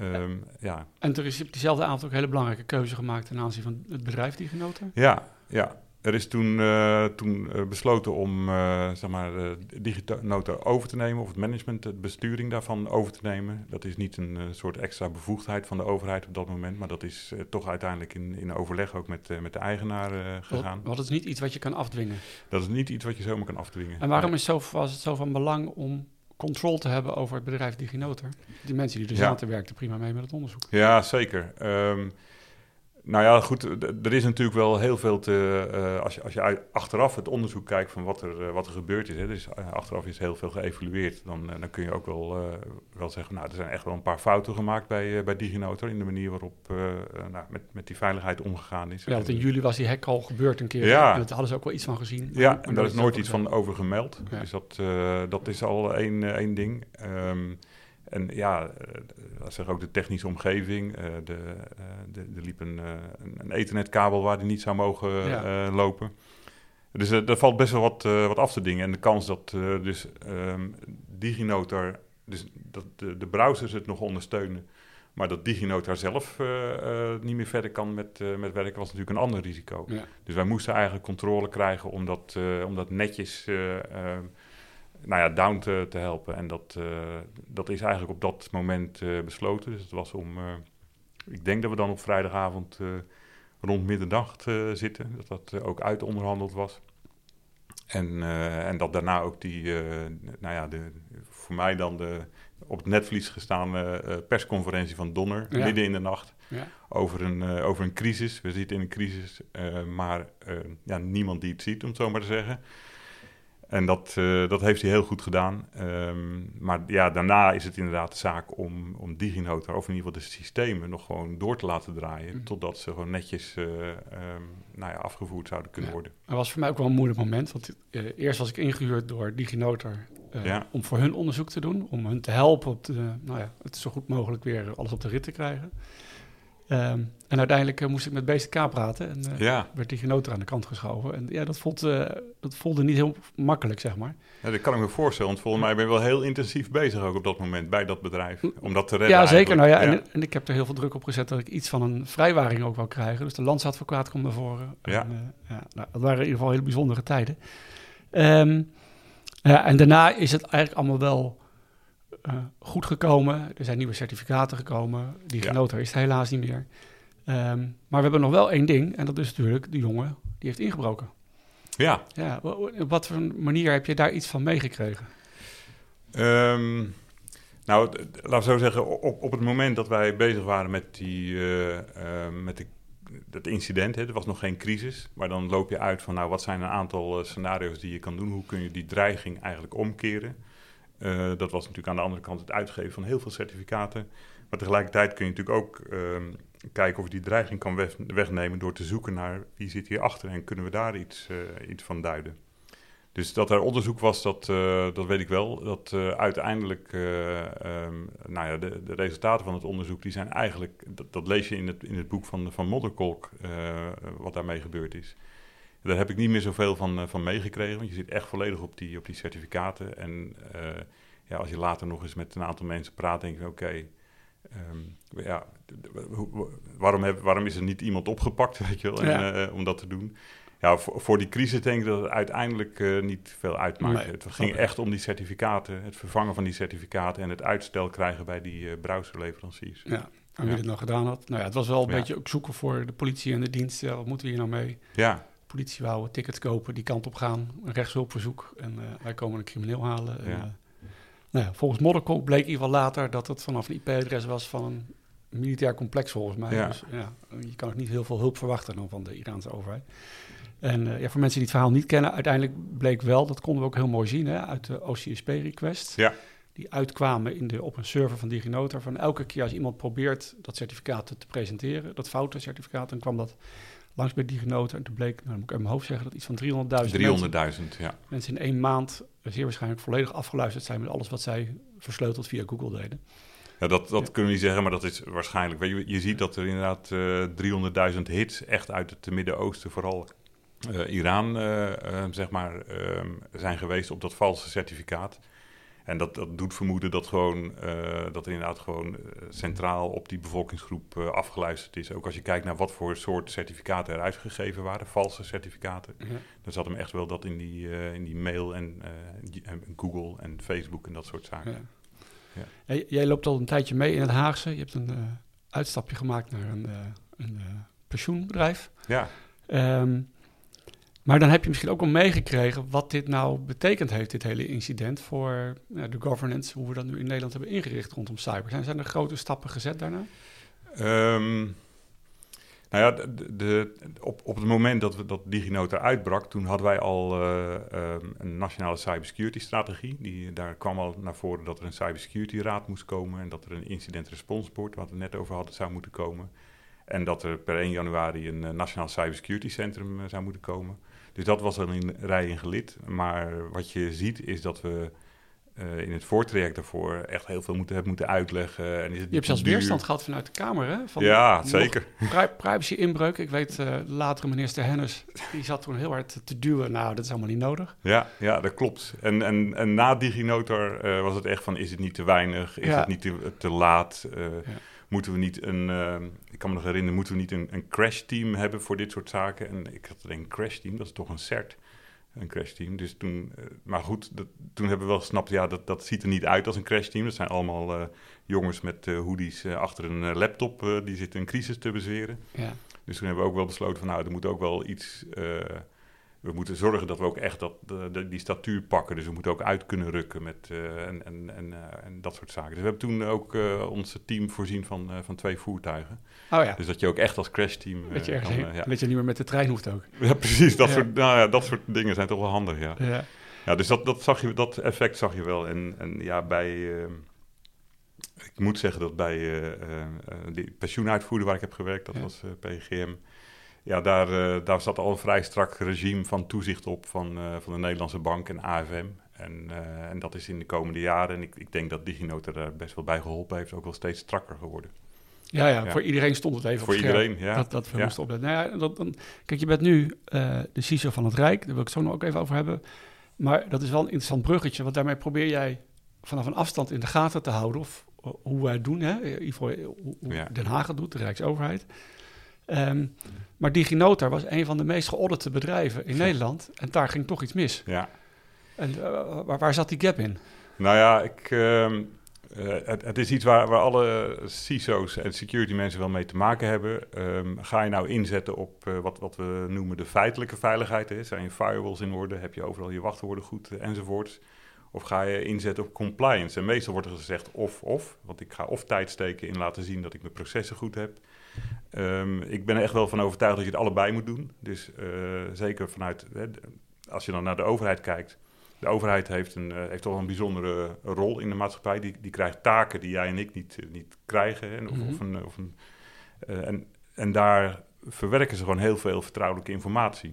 Um, ja. En er is op diezelfde avond ook een hele belangrijke keuze gemaakt ten aanzien van het bedrijf die genoten. Ja, ja. Er is toen, uh, toen uh, besloten om uh, zeg maar, DigiNota over te nemen, of het management, de besturing daarvan over te nemen. Dat is niet een soort extra bevoegdheid van de overheid op dat moment, maar dat is toch uiteindelijk in, in overleg ook met, met de eigenaar gegaan. Want het is niet iets wat je kan afdwingen? Dat is niet iets wat je zomaar kan afdwingen. En waarom is zo, was het zo van belang om controle te hebben over het bedrijf DigiNotar? Die mensen die er dus ja. werkten prima mee met het onderzoek. Ja, zeker. Um, nou ja, goed, er is natuurlijk wel heel veel te... Uh, als, je, als je achteraf het onderzoek kijkt van wat er, uh, wat er gebeurd is... Hè, dus achteraf is heel veel geëvalueerd... dan, dan kun je ook wel, wel zeggen... nou, er zijn echt wel een paar fouten gemaakt bij, bij DigiNotar... in de manier waarop nou, met, met die veiligheid omgegaan is. Ja, want in juli was die hack al gebeurd een keer. Ja. En daar hadden ze ook wel iets van gezien. Ja, en daar is nooit iets van over gemeld. Ja. Dus dat, dat is al één, één ding... Um, En ja, uh, zeg ook de technische omgeving. Uh, de, de, er liep een, een ethernetkabel waar die niet zou mogen lopen. Dus er valt best wel wat, wat af te dingen. En de kans dat dus um, DigiNotar, dus dat de, de browsers het nog ondersteunen, maar dat DigiNotar zelf niet meer verder kan met, met werken, was natuurlijk een ander risico. Ja. Dus wij moesten eigenlijk controle krijgen om dat, om dat netjes ehm, nou ja, down te, te helpen. En dat, uh, dat is eigenlijk op dat moment uh, besloten. Dus het was om, uh, ik denk dat we dan op vrijdagavond rond midderdag zitten. Dat dat ook uitonderhandeld was. En, en dat daarna ook die, nou ja, de, voor mij dan de op het netvlies gestaande persconferentie van Donner, midden in de nacht. Ja. Over, een, over een crisis. We zitten in een crisis, maar ja, niemand die het ziet, om het zo maar te zeggen. En dat, uh, dat heeft hij heel goed gedaan. Um, maar ja, daarna is het inderdaad de zaak om, om DigiNotar, of in ieder geval de systemen, nog gewoon door te laten draaien. Mm. Totdat ze gewoon netjes uh, um, nou ja, afgevoerd zouden kunnen ja. worden. Dat was voor mij ook wel een moeilijk moment. Want uh, eerst was ik ingehuurd door DigiNotar ja. om voor hun onderzoek te doen. Om hun te helpen op de, nou ja, het zo goed mogelijk weer alles op de rit te krijgen. Um, en uiteindelijk uh, moest ik met BCK praten en uh, ja. werd die genoten aan de kant geschoven. En ja, dat, voelt, uh, dat voelde niet heel makkelijk, zeg maar. Ja, dat kan ik me voorstellen, want volgens mij ben je wel heel intensief bezig ook op dat moment bij dat bedrijf. Om dat te redden Ja, zeker. Nou ja, ja. En, en, ik heb er heel veel druk op gezet dat ik iets van een vrijwaring ook wou krijgen. Dus de landsadvocaat komt naar voren. Ja. En, ja nou, dat waren in ieder geval hele bijzondere tijden. Um, ja, en daarna is het eigenlijk allemaal wel uh, goed gekomen. Er zijn nieuwe certificaten gekomen. Die genoten is helaas niet meer. Um, maar we hebben nog wel één ding. En dat is natuurlijk de jongen die heeft ingebroken. Ja. ja op wat voor manier heb je daar iets van meegekregen? Um, nou, laten we zo zeggen, op, op het moment dat wij bezig waren met, die, uh, uh, met de, dat incident, hè, er was nog geen crisis, maar dan loop je uit van, nou, wat zijn een aantal uh, scenario's die je kan doen? Hoe kun je die dreiging eigenlijk omkeren? Uh, dat was natuurlijk aan de andere kant het uitgeven van heel veel certificaten. Maar tegelijkertijd kun je natuurlijk ook um, kijken of je die dreiging kan weg, wegnemen door te zoeken naar wie zit hierachter en kunnen we daar iets, uh, iets van duiden. Dus dat er onderzoek was, dat, uh, dat weet ik wel. Dat uiteindelijk, um, nou ja, de, de, resultaten van het onderzoek, die zijn eigenlijk, dat, dat lees je in het, in het boek van, van Modderkolk, wat daarmee gebeurd is. Daar heb ik niet meer zoveel van, uh, van meegekregen, want je zit echt volledig op die, op die certificaten. En uh, ja, als je later nog eens met een aantal mensen praat, denk je, oké, okay, um, ja, waarom, heb, waarom is er niet iemand opgepakt, weet je wel, ja. uh, om dat te doen? Ja, voor, voor, die crisis denk ik dat het uiteindelijk niet veel uitmaakt. Nee, het ging echt om die certificaten, het vervangen van die certificaten en het uitstel krijgen bij die browserleveranciers. Ja. En wie ja. het nou gedaan had. Nou ja, het was wel een ja. beetje ook zoeken voor de politie en de dienst. Wat moeten we hier nou mee? Ja, politie wou tickets kopen, die kant op gaan, een rechtshulpverzoek en uh, wij komen een crimineel halen. Ja. En, uh, nou ja, volgens Modderkolk bleek in ieder geval later dat het vanaf een IP-adres was van een militair complex volgens mij. Ja. Dus ja, je kan ook niet heel veel hulp verwachten dan van de Iraanse overheid. En uh, ja, voor mensen die het verhaal niet kennen, uiteindelijk bleek wel, dat konden we ook heel mooi zien hè, uit de OCSP-request. Ja. Die uitkwamen in de, op een server van DigiNotar. Van elke keer als iemand probeert dat certificaat te presenteren, dat foute certificaat, dan kwam dat langs bij die genoten. En toen bleek, nou, moet ik uit mijn hoofd zeggen, dat iets van 300.000 mensen, ja. mensen in één maand zeer waarschijnlijk volledig afgeluisterd zijn met alles wat zij versleuteld via Google deden. Ja, dat, dat ja. kunnen we niet zeggen, maar dat is waarschijnlijk. Weet je, je ziet dat er inderdaad uh, 300.000 hits echt uit het Midden-Oosten, vooral uh, Iran, uh, zeg maar, zijn geweest op dat valse certificaat. En dat, dat doet vermoeden dat, gewoon, uh, dat er inderdaad gewoon centraal op die bevolkingsgroep uh, afgeluisterd is. Ook als je kijkt naar wat voor soort certificaten er uitgegeven waren, valse certificaten. Ja. Dan zat hem echt wel dat in die, uh, in die mail en, en, Google en Facebook en dat soort zaken. Ja. Ja. Jij loopt al een tijdje mee in het Haagse. Je hebt een uitstapje gemaakt naar een, een pensioenbedrijf. Ja. Um, maar dan heb je misschien ook al meegekregen wat dit nou betekend heeft, dit hele incident, voor ja, de governance, hoe we dat nu in Nederland hebben ingericht rondom cyber. Zijn, zijn er grote stappen gezet daarna? Um, nou ja, de, op, op het moment dat, we, dat DigiNotar uitbrak, toen hadden wij al uh, um, een nationale cybersecurity strategie. Die, daar kwam al naar voren dat er een cybersecurity raad moest komen en dat er een incident response board, wat we net over hadden, zou moeten komen. En dat er per 1 januari een uh, nationaal cybersecurity centrum zou moeten komen. Dus dat was er een rij in gelid. Maar wat je ziet is dat we eh, in het voortraject daarvoor echt heel veel moeten, heb moeten uitleggen. En is het je hebt zelfs weerstand gehad vanuit de Kamer, hè? Van ja, zeker. Privacy-inbreuk. Ik weet, uh, latere minister Hennis, die zat toen heel hard te duwen. Nou, dat is allemaal niet nodig. Ja, ja dat klopt. En, en, en na DigiNotar uh, was het echt van, is het niet te weinig? Is het niet te, te laat? Ja. Moeten we niet een, ik kan me nog herinneren, moeten we niet een, een crash team hebben voor dit soort zaken? En ik had een crash team, dat is toch een CERT een crashteam. Dus toen, uh, maar goed, dat, toen hebben we wel gesnapt, ja, dat, dat ziet er niet uit als een crashteam. Dat zijn allemaal uh, jongens met uh, hoodies achter een laptop, die zitten een crisis te bezweren. Ja. Dus toen hebben we ook wel besloten van, nou, er moet ook wel iets we moeten zorgen dat we ook echt dat, de, die statuur pakken. Dus we moeten ook uit kunnen rukken met, uh, en, en, en, uh, en, dat soort zaken. Dus we hebben toen ook uh, ons team voorzien van, van twee voertuigen. Oh ja. Dus dat je ook echt als crashteam... Dat je, kan, ja. dat je niet meer met de trein hoeft ook. Ja, precies. Dat, ja. Soort, nou ja, dat soort dingen zijn toch wel handig, ja. Ja, ja dus dat, dat, zag je, dat effect zag je wel. En, en ja, bij... ik moet zeggen dat bij die pensioenuitvoerder waar ik heb gewerkt, dat was PGM ja, daar, uh, daar zat al een vrij strak regime van toezicht op van, uh, van de Nederlandse Bank en AFM. En, uh, en dat is in de komende jaren, en ik, ik denk dat DigiNote er best wel bij geholpen heeft, ook wel steeds strakker geworden. Ja, ja, ja. voor iedereen stond het even voor op iedereen, ja. Dat, dat we ja. moesten opletten. Nou ja, dat, dan, kijk, je bent nu de CISO van het Rijk, daar wil ik het zo nog ook even over hebben. Maar dat is wel een interessant bruggetje, want daarmee probeer jij vanaf een afstand in de gaten te houden of hoe wij het doen, hè? Ivo, hoe Den Haag het doet, de Rijksoverheid. Um, maar DigiNotar was een van de meest geaudite bedrijven in Nederland. En daar ging toch iets mis. Ja. En uh, waar, waar, zat die gap in? Nou ja, ik, uh, uh, het, het, is iets waar, waar alle CISO's en security mensen wel mee te maken hebben. Um, ga je nou inzetten op uh, wat, wat we noemen de feitelijke veiligheid? Hè? Zijn je firewalls in orde? Heb je overal je wachtwoorden goed enzovoorts? Of ga je inzetten op compliance? En meestal wordt er gezegd of-of. Want ik ga of tijd steken in laten zien dat ik mijn processen goed heb. Um, ik ben er echt wel van overtuigd dat je het allebei moet doen. Dus uh, zeker vanuit, hè, als je dan naar de overheid kijkt. De overheid heeft, een, uh, heeft toch een bijzondere rol in de maatschappij. Die, die krijgt taken die jij en ik niet, niet krijgen. Hè, of, mm -hmm. of, een, of een, uh, en, en daar verwerken ze gewoon heel veel vertrouwelijke informatie.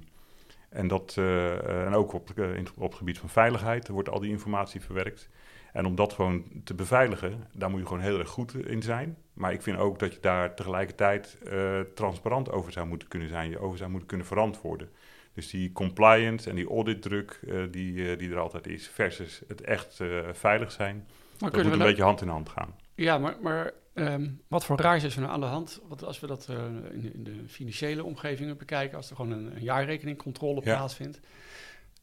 En, dat, en ook op, op het gebied van veiligheid wordt al die informatie verwerkt. En om dat gewoon te beveiligen, daar moet je gewoon heel erg goed in zijn. Maar ik vind ook dat je daar tegelijkertijd uh, transparant over zou moeten kunnen zijn, je over zou moeten kunnen verantwoorden. Dus die compliance en die auditdruk uh, die, uh, die er altijd is, versus het echt veilig zijn, maar dat moet een beetje hand in hand gaan. Ja, maar, maar um, wat voor raars is er nou aan de hand? Want als we dat in de, in, de, financiële omgevingen bekijken, als er gewoon een, een jaarrekeningcontrole ja. plaatsvindt,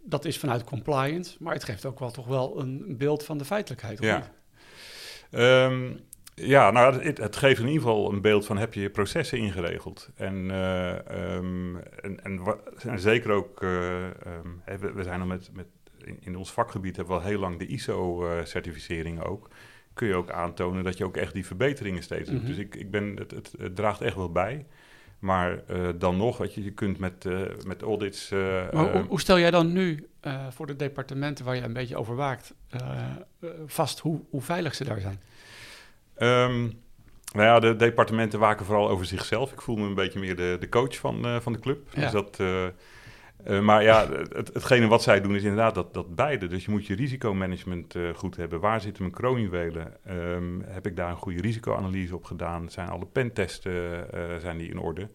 dat is vanuit compliance, maar het geeft ook wel toch wel een beeld van de feitelijkheid. Ja. Um, ja, nou, het, het, geeft in ieder geval een beeld van heb je je processen ingeregeld. En, uh, um, en, en, en, zeker ook, uh, um, we, we, zijn al met, met in, in, ons vakgebied hebben we al heel lang de ISO-certificering ook. Kun je ook aantonen dat je ook echt die verbeteringen steeds doet. Mm -hmm. Dus ik, ik ben, het, het, het draagt echt wel bij. Maar uh, dan nog, weet je, je kunt met, uh, met audits... Uh, maar hoe, hoe, stel jij dan nu voor de departementen waar je een beetje over waakt vast hoe, hoe veilig ze daar zijn? Um, nou ja, de departementen waken vooral over zichzelf. Ik voel me een beetje meer de, de coach van, van de club. Ja. Dus dat... Uh, maar ja, het, hetgene wat zij doen is inderdaad dat, dat beide. Dus je moet je risicomanagement uh, goed hebben. Waar zitten mijn kroonjuwelen? Um, heb ik daar een goede risicoanalyse op gedaan? Zijn alle pentesten uh, zijn die in orde?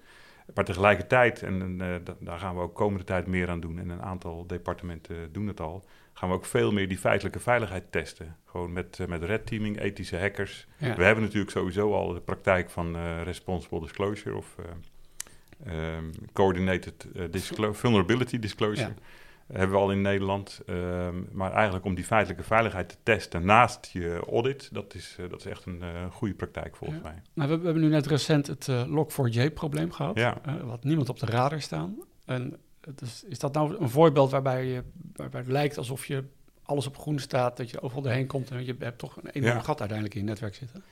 Maar tegelijkertijd, en daar gaan we ook komende tijd meer aan doen... en een aantal departementen doen het al... gaan we ook veel meer die feitelijke veiligheid testen. Gewoon met, met red teaming, ethische hackers. Ja. We hebben natuurlijk sowieso al de praktijk van responsible disclosure... of Um, coordinated disclo Vulnerability Disclosure. Ja. Hebben we al in Nederland. Um, maar eigenlijk om die feitelijke veiligheid te testen naast je audit, dat is, uh, dat is echt een uh, goede praktijk volgens ja. mij. Nou, we, we, hebben nu net recent het uh, Log4j-probleem gehad, ja. wat niemand op de radar staan. En dus, is dat nou een voorbeeld waarbij, je, waarbij het lijkt alsof je alles op groen staat, dat je overal doorheen komt en je hebt toch een enorm ja. gat uiteindelijk in je netwerk zitten?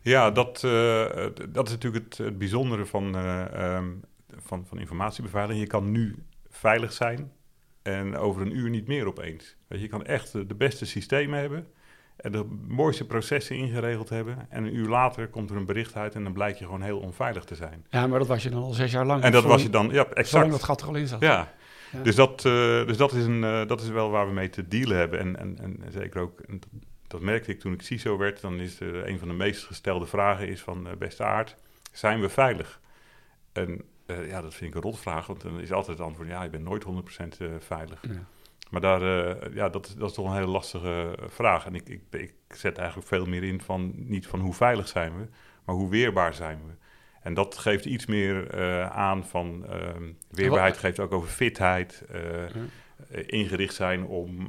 Ja, dat, dat is natuurlijk het, het bijzondere van, um, van, van informatiebeveiliging. Je kan nu veilig zijn en over een uur niet meer opeens. je kan echt de beste systemen hebben en de mooiste processen ingeregeld hebben. En een uur later komt er een bericht uit en dan blijkt je gewoon heel onveilig te zijn. Ja, maar dat was je dan al zes jaar lang. En dat was je dan, ja, exact. Zolang dat gat er al in zat. Ja, Dus, dat, uh, dus dat, is een, uh, dat is wel waar we mee te dealen hebben. En, en, en zeker ook, en dat merkte ik toen ik CISO werd, dan is een van de meest gestelde vragen is van beste aard, zijn we veilig? En ja, dat vind ik een rotvraag, want dan is altijd het antwoord, ja, je bent nooit 100% veilig. Ja. Maar daar, ja, dat, dat is toch een hele lastige vraag. En ik, ik, ik zet eigenlijk veel meer in van, niet van hoe veilig zijn we, maar hoe weerbaar zijn we. En dat geeft iets meer uh, aan van uh, weerbaarheid, geeft ook over fitheid, ingericht zijn om.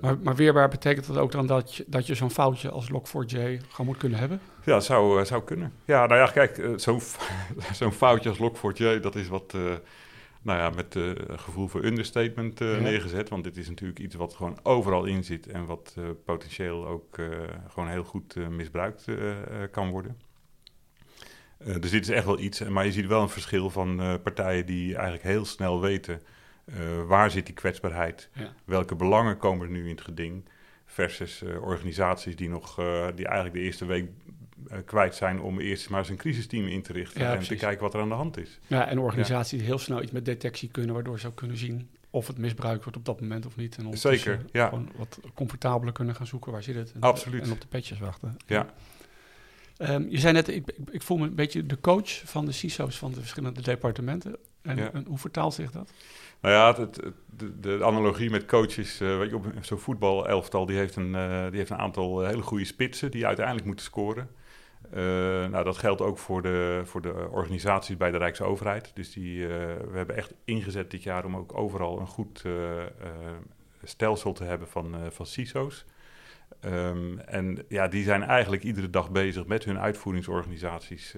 Maar, maar, weerbaar betekent dat ook dan dat je, dat je zo'n foutje als Log4j gewoon moet kunnen hebben? Ja, dat zou, zou kunnen. Ja, nou ja, kijk, zo'n zo'n foutje als Log4j, dat is wat. nou ja, met uh, gevoel voor understatement ja. neergezet. Want dit is natuurlijk iets wat gewoon overal in zit en wat potentieel ook gewoon heel goed misbruikt kan worden. Dus dit is echt wel iets, maar je ziet wel een verschil van partijen die eigenlijk heel snel weten uh, waar zit die kwetsbaarheid, ja. welke belangen komen er nu in het geding, versus organisaties die nog, die eigenlijk de eerste week kwijt zijn om eerst maar eens een crisisteam in te richten ja, en precies. te kijken wat er aan de hand is. Ja, en organisaties die heel snel iets met detectie kunnen, waardoor ze ook kunnen zien of het misbruikt wordt op dat moment of niet. En Zeker, ja. Gewoon wat comfortabeler kunnen gaan zoeken waar zit het. En, Absoluut. En op de petjes wachten. Ja. Um, je zei net, ik, ik, ik, voel me een beetje de coach van de CISO's van de verschillende departementen. En hoe vertaalt zich dat? Nou ja, het, het, de, de, analogie met coaches, uh, je, op zo'n voetbalelftal, die heeft, een, uh, die heeft een aantal hele goede spitsen die uiteindelijk moeten scoren. Nou, dat geldt ook voor de, voor de organisaties bij de Rijksoverheid. Dus die, we hebben echt ingezet dit jaar om ook overal een goed stelsel te hebben van, van CISO's. Um, en ja, die zijn eigenlijk iedere dag bezig met hun uitvoeringsorganisaties,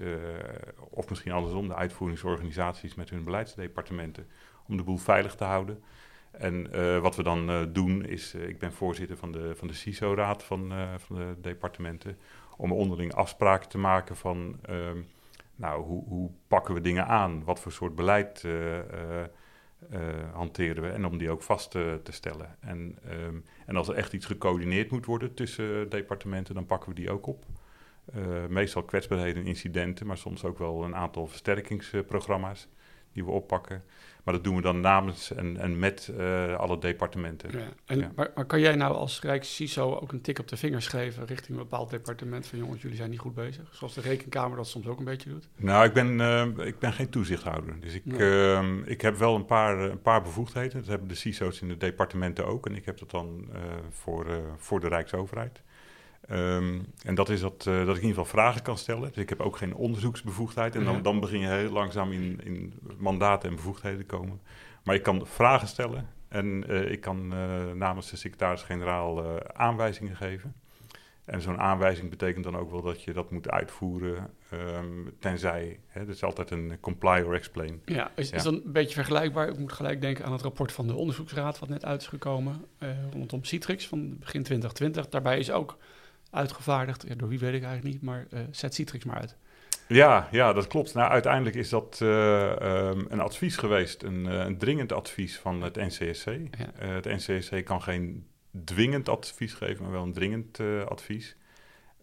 of misschien andersom, de uitvoeringsorganisaties met hun beleidsdepartementen, om de boel veilig te houden. En uh, wat we dan uh, doen is, ik ben voorzitter van de, van de CISO-raad van, van de departementen, om onderling afspraken te maken van, um, nou, hoe, hoe, pakken we dingen aan? Wat voor soort beleid hanteren we en om die ook vast te, te stellen. En, um, en als er echt iets gecoördineerd moet worden tussen departementen, dan pakken we die ook op. Meestal kwetsbaarheden en incidenten, maar soms ook wel een aantal versterkingsprogramma's die we oppakken. Maar dat doen we dan namens en, en met uh, alle departementen. Ja. En, ja. Maar, maar, kan jij nou als Rijks-CISO ook een tik op de vingers geven richting een bepaald departement van jongens, jullie zijn niet goed bezig? Zoals de Rekenkamer dat soms ook een beetje doet? Nou, ik ben, uh, ik ben geen toezichthouder. Dus ik, nee. uh, ik heb wel een paar, een paar bevoegdheden. Dat hebben de CISO's in de departementen ook. En ik heb dat dan eh, voor, voor de Rijksoverheid. Um, en dat is dat, uh, dat ik in ieder geval vragen kan stellen. Dus ik heb ook geen onderzoeksbevoegdheid. En dan, dan begin je heel langzaam in, in mandaten en bevoegdheden te komen. Maar ik kan vragen stellen. En uh, ik kan uh, namens de secretaris-generaal aanwijzingen geven. En zo'n aanwijzing betekent dan ook wel dat je dat moet uitvoeren, um, tenzij, hè, dat is altijd een comply or explain. Ja, is, ja. is dan een beetje vergelijkbaar? Ik moet gelijk denken aan het rapport van de onderzoeksraad wat net uit is gekomen rondom Citrix van begin 2020. Daarbij is ook uitgevaardigd. Ja, door wie weet ik eigenlijk niet, maar uh, zet Citrix maar uit. Ja, ja, dat klopt. Nou, uiteindelijk is dat uh, um, een advies geweest, een, uh, een, dringend advies van het NCSC. Ja. het NCSC kan geen dwingend advies geven, maar wel een dringend advies.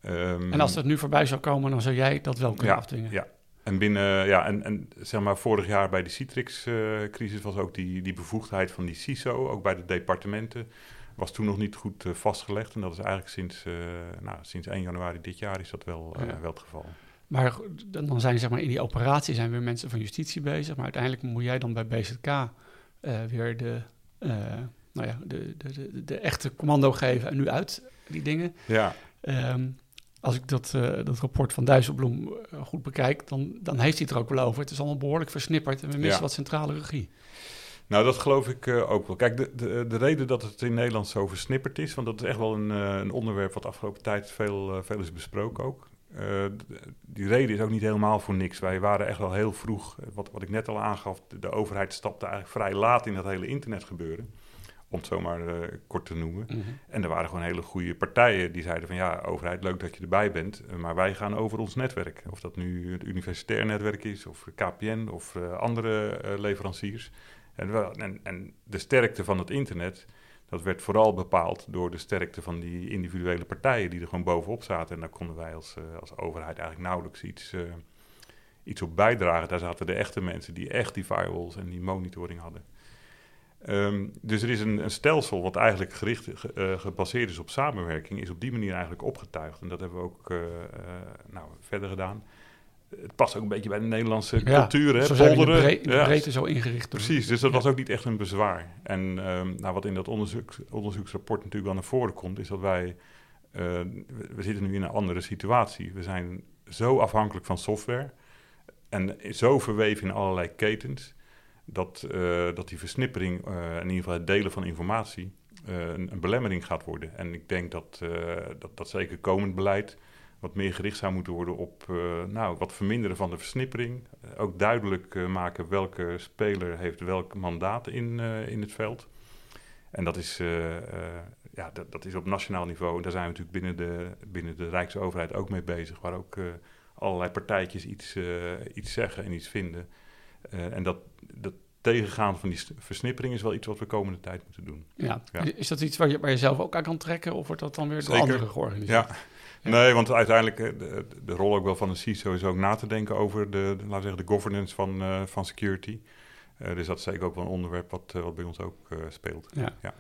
Um, en als dat nu voorbij zou komen, dan zou jij dat wel kunnen ja, afdwingen? Ja, en binnen, ja, en, en zeg maar, vorig jaar bij de Citrix-crisis was ook die, die bevoegdheid van die CISO, ook bij de departementen, was toen nog niet goed uh, vastgelegd. En dat is eigenlijk sinds, uh, nou, sinds 1 januari dit jaar is dat wel, ja. wel het geval. Maar dan zijn zeg maar in die operatie zijn weer mensen van justitie bezig. Maar uiteindelijk moet jij dan bij BZK weer de, nou ja, de, de, de, de, echte commando geven en nu uit die dingen. Ja. Um, als ik dat, dat rapport van Dijsselbloem goed bekijk, dan, dan heeft hij het er ook wel over. Het is allemaal behoorlijk versnipperd en we missen ja. wat centrale regie. Nou, dat geloof ik uh, ook wel. Kijk, de, de, de reden dat het in Nederland zo versnipperd is, want dat is echt wel een, uh, een onderwerp wat de afgelopen tijd veel, uh, veel is besproken ook. die reden is ook niet helemaal voor niks. Wij waren echt wel heel vroeg, wat, wat ik net al aangaf, de, de overheid stapte eigenlijk vrij laat in dat hele internetgebeuren. Om het zomaar kort te noemen. Mm -hmm. En er waren gewoon hele goede partijen die zeiden van ja, overheid, leuk dat je erbij bent, maar wij gaan over ons netwerk. Of dat nu het universitair netwerk is, of KPN of andere leveranciers. En, en, en, de sterkte van het internet, dat werd vooral bepaald door de sterkte van die individuele partijen die er gewoon bovenop zaten. En daar konden wij als, uh, als overheid eigenlijk nauwelijks iets, uh, iets op bijdragen. Daar zaten de echte mensen die echt die firewalls en die monitoring hadden. Ehm, dus er is een, een, stelsel wat eigenlijk gericht, uh, gebaseerd is op samenwerking, is op die manier eigenlijk opgetuigd. En dat hebben we ook nou, verder gedaan. Het past ook een beetje bij de Nederlandse cultuur, hè? Zo Polderen. De breedte zo ingericht. Precies, dus dat was ook niet echt een bezwaar. En um, nou, wat in dat onderzoek, onderzoeksrapport natuurlijk wel naar voren komt, is dat wij, we, we zitten nu in een andere situatie. We zijn zo afhankelijk van software en zo verweven in allerlei ketens dat, uh, dat die versnippering, uh, in ieder geval het delen van informatie, een, een, belemmering gaat worden. En ik denk dat, dat, dat zeker komend beleid wat meer gericht zou moeten worden op nou, wat verminderen van de versnippering. ook duidelijk maken welke speler heeft welk mandaat in, in het veld. En dat is, ja, dat, dat, is op nationaal niveau. En daar zijn we natuurlijk binnen de, binnen de Rijksoverheid ook mee bezig. Waar ook allerlei partijtjes iets, iets zeggen en iets vinden. Uh, en dat, dat tegengaan van die versnippering is wel iets wat we komende tijd moeten doen. Ja. Is dat iets waar je, waar je zelf ook aan kan trekken of wordt dat dan weer door anderen georganiseerd? Ja. Nee, want uiteindelijk eh, de, de, rol ook wel van de CISO is ook na te denken over de, de laten zeggen, de governance van, uh, van security. Uh, dus dat is zeker ook wel een onderwerp wat, wat bij ons ook speelt. Ja. ja.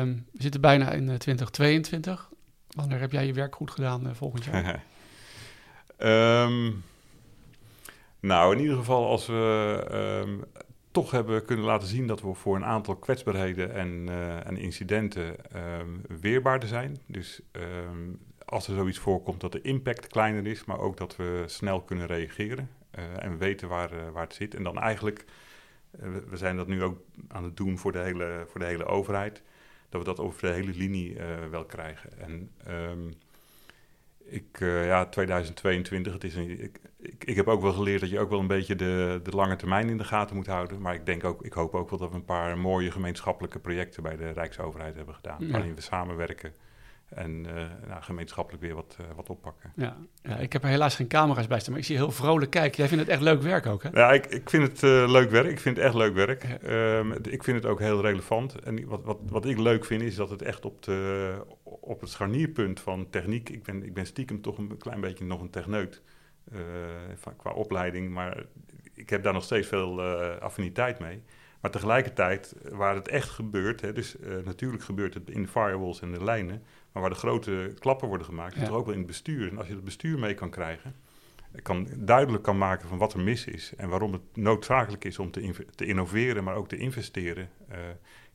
Um, we zitten bijna in 2022. Wanneer heb jij je werk goed gedaan volgend jaar? um, Nou, in ieder geval als we um, toch hebben kunnen laten zien dat we voor een aantal kwetsbaarheden en, uh, en incidenten um, weerbaarder zijn. Dus um, als er zoiets voorkomt dat de impact kleiner is, maar ook dat we snel kunnen reageren uh, en weten waar, uh, waar het zit. En dan eigenlijk, we zijn dat nu ook aan het doen voor de hele, voor de hele overheid, dat we dat over de hele linie wel krijgen. En ik, uh, ja, 2022, het is een, ik, ik, ik, heb ook wel geleerd dat je ook wel een beetje de, de lange termijn in de gaten moet houden. Maar ik denk ook, ik hoop ook wel dat we een paar mooie gemeenschappelijke projecten bij de Rijksoverheid hebben gedaan. Waarin we samenwerken en uh, nou, gemeenschappelijk weer wat, uh, wat oppakken. Ja. ja, ik heb er helaas geen camera's bij staan, maar ik zie heel vrolijk kijken. Jij vindt het echt leuk werk ook, hè? Ja, ik, ik vind het uh, leuk werk. Ik vind het echt leuk werk. Ja. Um, ik vind het ook heel relevant. En wat, wat, wat ik leuk vind, is dat het echt op, de, op het scharnierpunt van techniek... Ik ben, ik ben stiekem toch een klein beetje nog een techneut qua opleiding... maar ik heb daar nog steeds veel affiniteit mee... Maar tegelijkertijd, waar het echt gebeurt, hè, dus uh, natuurlijk gebeurt het in de firewalls en de lijnen, maar waar de grote klappen worden gemaakt, ja. is toch ook wel in het bestuur. En als je het bestuur mee kan krijgen, kan, duidelijk kan maken van wat er mis is en waarom het noodzakelijk is om te, te innoveren, maar ook te investeren, uh,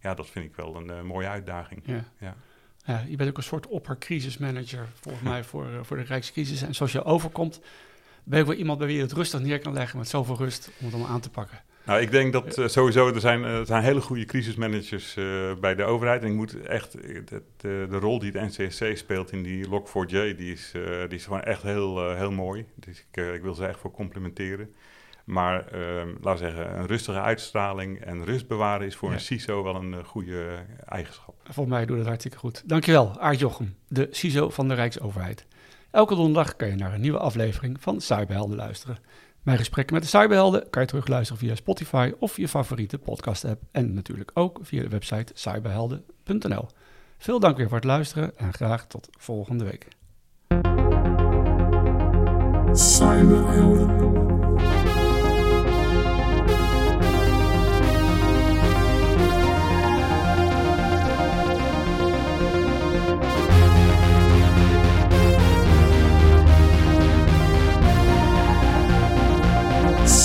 ja, dat vind ik wel een uh, mooie uitdaging. Ja. ja. Ja, je bent ook een soort oppercrisismanager, volgens mij, voor, voor de Rijkscrisis. En zoals je overkomt, ben je wel iemand bij wie je het rustig neer kan leggen met zoveel rust om het allemaal aan te pakken. Nou, ik denk dat uh, sowieso, er zijn, uh, er zijn hele goede crisismanagers uh, bij de overheid. En ik moet echt, de, de, de, rol die het NCSC speelt in die Log4j, die is, die is gewoon echt heel, heel mooi. Dus ik, ik wil ze echt voor complimenteren. Maar ehm, laten we zeggen, een rustige uitstraling en rust bewaren is voor ja. een CISO wel een goede eigenschap. Volgens mij doet het hartstikke goed. Dankjewel, Aart Jochem, de CISO van de Rijksoverheid. Elke donderdag kan je naar een nieuwe aflevering van Cyberhelden luisteren. Mijn gesprekken met de cyberhelden kan je terugluisteren via Spotify of je favoriete podcast-app. En natuurlijk ook via de website cyberhelden.nl. Veel dank weer voor het luisteren en graag tot volgende week. Cyberhelden.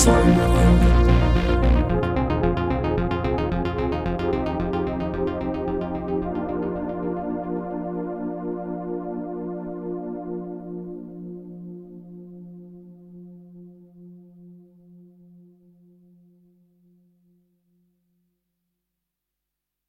one.